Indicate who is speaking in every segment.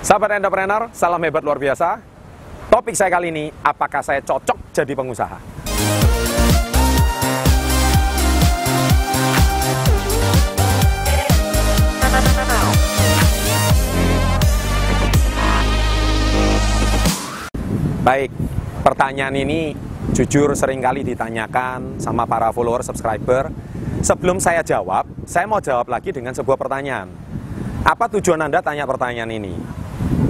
Speaker 1: Sahabat entrepreneur, salam hebat luar biasa. Topik saya kali ini, apakah saya cocok jadi pengusaha? Baik, pertanyaan ini jujur sering kali ditanyakan sama para follower, subscriber. Sebelum saya jawab, saya mau jawab lagi dengan sebuah pertanyaan. Apa tujuan Anda tanya pertanyaan ini?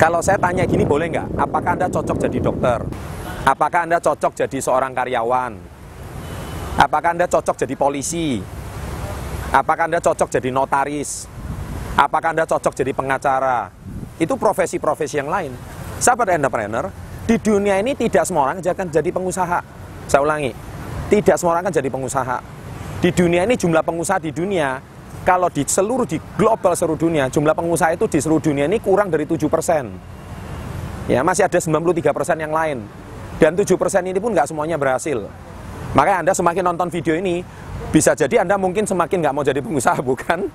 Speaker 1: Kalau saya tanya gini boleh nggak? Apakah Anda cocok jadi dokter? Apakah Anda cocok jadi seorang karyawan? Apakah Anda cocok jadi polisi? Apakah Anda cocok jadi notaris? Apakah Anda cocok jadi pengacara? Itu profesi-profesi yang lain. Sahabat entrepreneur, di dunia ini tidak semua orang akan jadi pengusaha. Saya ulangi, tidak semua orang akan jadi pengusaha. Di dunia ini jumlah pengusaha di dunia, kalau di seluruh di global seluruh dunia, jumlah pengusaha itu di seluruh dunia ini kurang dari 7 persen. Ya, masih ada 93 persen yang lain. Dan 7 persen ini pun nggak semuanya berhasil. Makanya Anda semakin nonton video ini, bisa jadi Anda mungkin semakin nggak mau jadi pengusaha, bukan?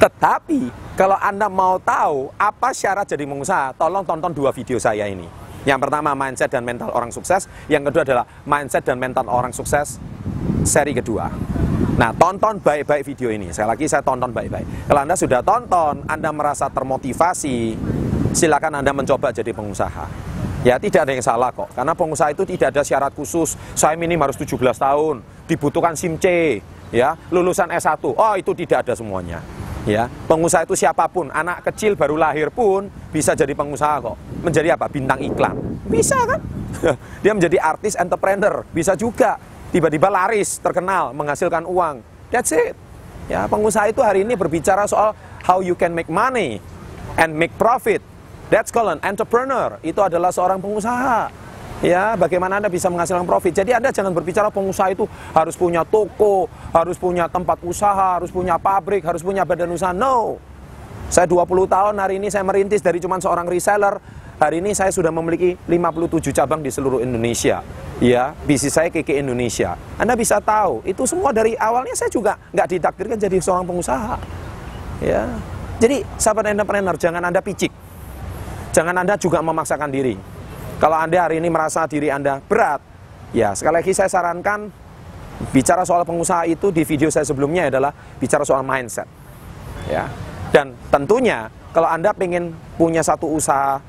Speaker 1: Tetapi, kalau Anda mau tahu apa syarat jadi pengusaha, tolong tonton dua video saya ini. Yang pertama, mindset dan mental orang sukses. Yang kedua adalah mindset dan mental orang sukses seri kedua. Nah, tonton baik-baik video ini. Sekali lagi saya tonton baik-baik. Kalau Anda sudah tonton, Anda merasa termotivasi, silakan Anda mencoba jadi pengusaha. Ya, tidak ada yang salah kok. Karena pengusaha itu tidak ada syarat khusus. Saya minim harus 17 tahun, dibutuhkan SIM C, ya, lulusan S1. Oh, itu tidak ada semuanya. Ya, pengusaha itu siapa pun, anak kecil baru lahir pun bisa jadi pengusaha kok. Menjadi apa? Bintang iklan. Bisa kan? Dia menjadi artis entrepreneur, bisa juga tiba-tiba laris, terkenal, menghasilkan uang. That's it. Ya, pengusaha itu hari ini berbicara soal how you can make money and make profit. That's called an entrepreneur. Itu adalah seorang pengusaha. Ya, bagaimana Anda bisa menghasilkan profit. Jadi Anda jangan berbicara pengusaha itu harus punya toko, harus punya tempat usaha, harus punya pabrik, harus punya badan usaha. No. Saya 20 tahun hari ini saya merintis dari cuma seorang reseller. Hari ini saya sudah memiliki 57 cabang di seluruh Indonesia ya bisnis saya KK Indonesia. Anda bisa tahu, itu semua dari awalnya saya juga nggak ditakdirkan jadi seorang pengusaha. Ya, jadi sahabat entrepreneur jangan Anda picik, jangan Anda juga memaksakan diri. Kalau Anda hari ini merasa diri Anda berat, ya sekali lagi saya sarankan bicara soal pengusaha itu di video saya sebelumnya adalah bicara soal mindset. Ya, dan tentunya kalau Anda ingin punya satu usaha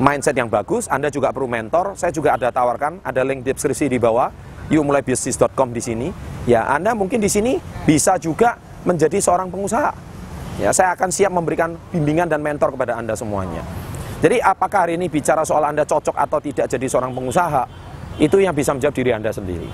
Speaker 1: mindset yang bagus, Anda juga perlu mentor. Saya juga ada tawarkan, ada link deskripsi di bawah, yukmulaibisnis.com di sini. Ya, Anda mungkin di sini bisa juga menjadi seorang pengusaha. Ya, saya akan siap memberikan bimbingan dan mentor kepada Anda semuanya. Jadi apakah hari ini bicara soal Anda cocok atau tidak jadi seorang pengusaha, itu yang bisa menjawab diri Anda sendiri.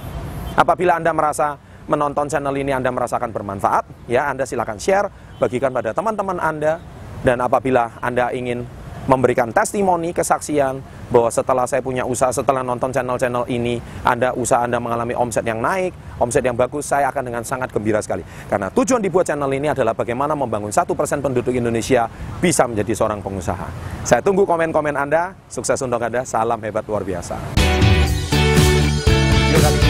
Speaker 1: Apabila Anda merasa menonton channel ini Anda merasakan bermanfaat, ya Anda silakan share, bagikan pada teman-teman Anda, dan apabila Anda ingin memberikan testimoni, kesaksian bahwa setelah saya punya usaha, setelah nonton channel-channel ini, Anda usaha Anda mengalami omset yang naik, omset yang bagus, saya akan dengan sangat gembira sekali. Karena tujuan dibuat channel ini adalah bagaimana membangun satu persen penduduk Indonesia bisa menjadi seorang pengusaha. Saya tunggu komen-komen Anda, sukses untuk Anda, salam hebat luar biasa. Video